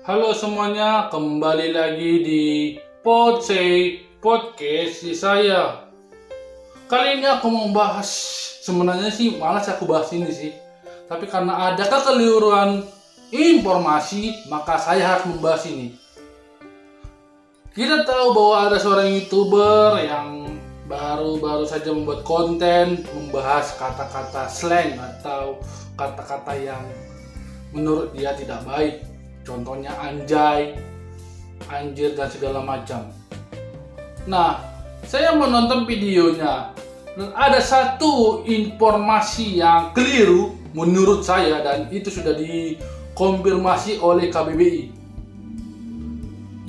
Halo semuanya, kembali lagi di Podsay Podcast di saya. Kali ini aku mau bahas, sebenarnya sih malas aku bahas ini sih. Tapi karena ada kekeliruan informasi, maka saya harus membahas ini. Kita tahu bahwa ada seorang youtuber yang baru-baru saja membuat konten membahas kata-kata slang atau kata-kata yang menurut dia tidak baik. Contohnya anjay, anjir dan segala macam. Nah, saya menonton videonya dan ada satu informasi yang keliru menurut saya dan itu sudah dikonfirmasi oleh KBBI.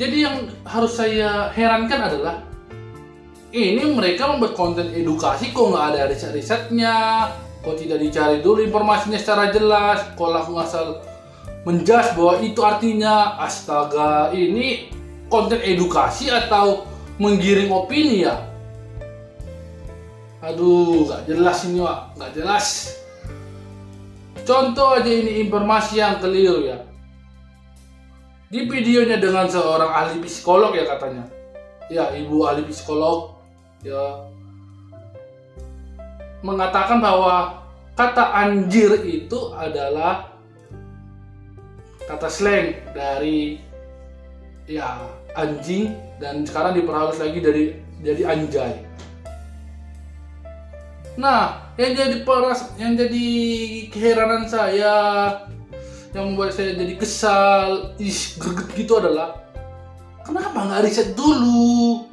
Jadi yang harus saya herankan adalah ini mereka membuat konten edukasi kok nggak ada riset-risetnya, kok tidak dicari dulu informasinya secara jelas, kok langsung asal menjas bahwa itu artinya astaga ini konten edukasi atau menggiring opini ya. Aduh, nggak jelas ini Wak, nggak jelas. Contoh aja ini informasi yang keliru ya di videonya dengan seorang ahli psikolog ya katanya ya ibu ahli psikolog ya mengatakan bahwa kata anjir itu adalah kata slang dari ya anjing dan sekarang diperhalus lagi dari jadi anjay nah yang jadi peras yang jadi keheranan saya yang membuat saya jadi kesal, ih greget gitu adalah kenapa nggak riset dulu?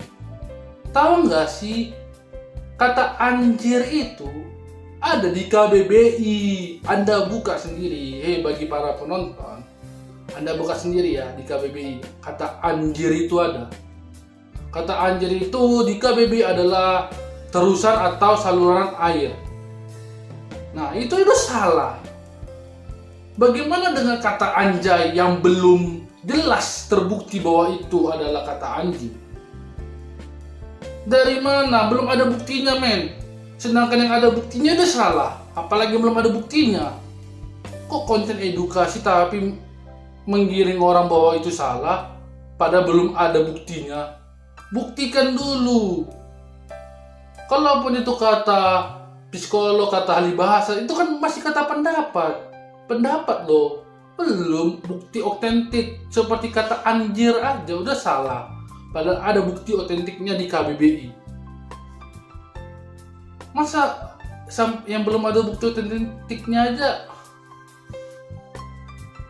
Tahu nggak sih kata anjir itu ada di KBBI. Anda buka sendiri, hei bagi para penonton, Anda buka sendiri ya di KBBI. Kata anjir itu ada. Kata anjir itu di KBBI adalah terusan atau saluran air. Nah itu itu salah Bagaimana dengan kata anjay yang belum jelas terbukti bahwa itu adalah kata anjing? Dari mana? Belum ada buktinya, men. Sedangkan yang ada buktinya udah salah. Apalagi belum ada buktinya. Kok konten edukasi tapi menggiring orang bahwa itu salah, pada belum ada buktinya? Buktikan dulu. Kalaupun itu kata psikolog, kata ahli bahasa, itu kan masih kata pendapat. Pendapat loh. Belum bukti otentik. Seperti kata anjir aja udah salah. Padahal ada bukti otentiknya di KBBI masa yang belum ada bukti otentiknya aja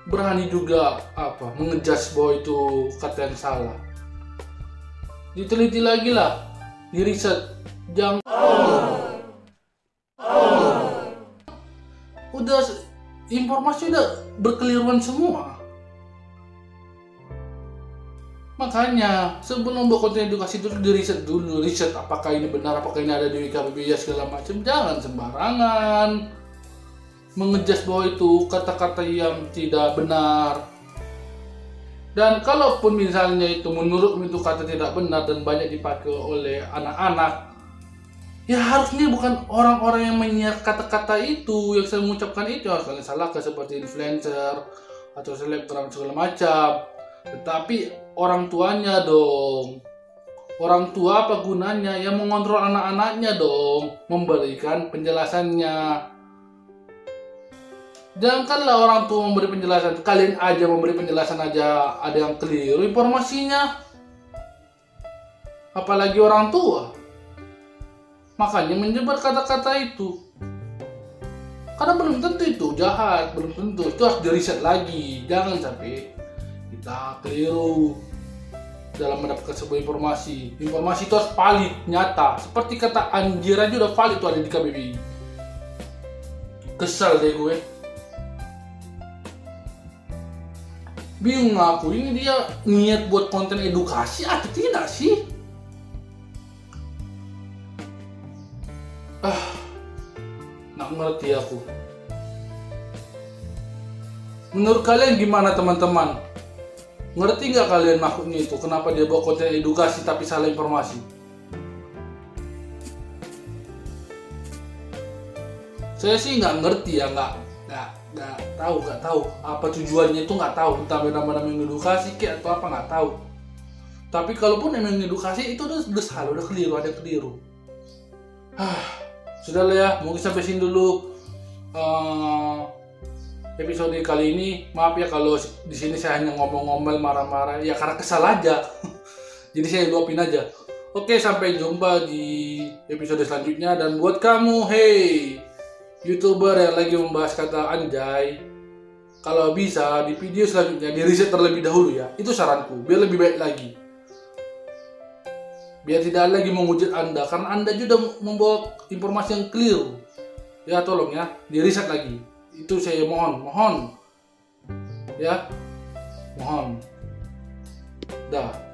berani juga apa mengejas bahwa itu kata yang salah diteliti lagi lah di riset jangan udah informasi udah berkeliruan semua. Makanya sebelum konten edukasi itu di riset dulu, riset apakah ini benar, apakah ini ada di Wikipedia segala macam. Jangan sembarangan mengejas bahwa itu kata-kata yang tidak benar. Dan kalaupun misalnya itu menurut itu kata tidak benar dan banyak dipakai oleh anak-anak, ya harusnya bukan orang-orang yang menyiar kata-kata itu yang saya mengucapkan itu harus kalian salahkan seperti influencer atau selebgram segala macam. Tetapi orang tuanya dong. Orang tua apa gunanya? Yang mengontrol anak-anaknya dong. Memberikan penjelasannya jangankanlah orang tua memberi penjelasan kalian aja memberi penjelasan aja ada yang keliru informasinya apalagi orang tua Makanya menyebar kata-kata itu. Karena belum tentu itu jahat, belum tentu. Itu harus diriset lagi. Jangan sampai kita keliru dalam mendapatkan sebuah informasi. Informasi itu harus valid, nyata. Seperti kata anjir aja udah valid tuh ada di KBBI. Kesal deh gue. Bingung aku, ini dia niat buat konten edukasi atau tidak sih? ah nggak ngerti aku. Menurut kalian gimana teman-teman? Ngerti nggak kalian maksudnya itu? Kenapa dia bawa konten edukasi tapi salah informasi? Saya sih nggak ngerti ya nggak nggak nggak tahu nggak tahu. Apa tujuannya itu nggak tahu. Entah benar-benar mengedukasi kayak atau apa nggak tahu. Tapi kalaupun emang mengedukasi itu udah, udah salah udah keliru ada keliru. Ah sudah lah ya mungkin sampai sini dulu eh, episode kali ini. Maaf ya kalau di sini saya hanya ngomong-ngomel marah-marah. Ya karena kesal aja. Jadi saya luapin aja. Oke sampai jumpa di episode selanjutnya. Dan buat kamu hey youtuber yang lagi membahas kata anjay kalau bisa di video selanjutnya di riset terlebih dahulu ya itu saranku biar lebih baik lagi. Biar tidak lagi menghujat anda karena anda juga membawa informasi yang clear. Ya tolong ya di riset lagi. Itu saya mohon mohon. Ya mohon. Dah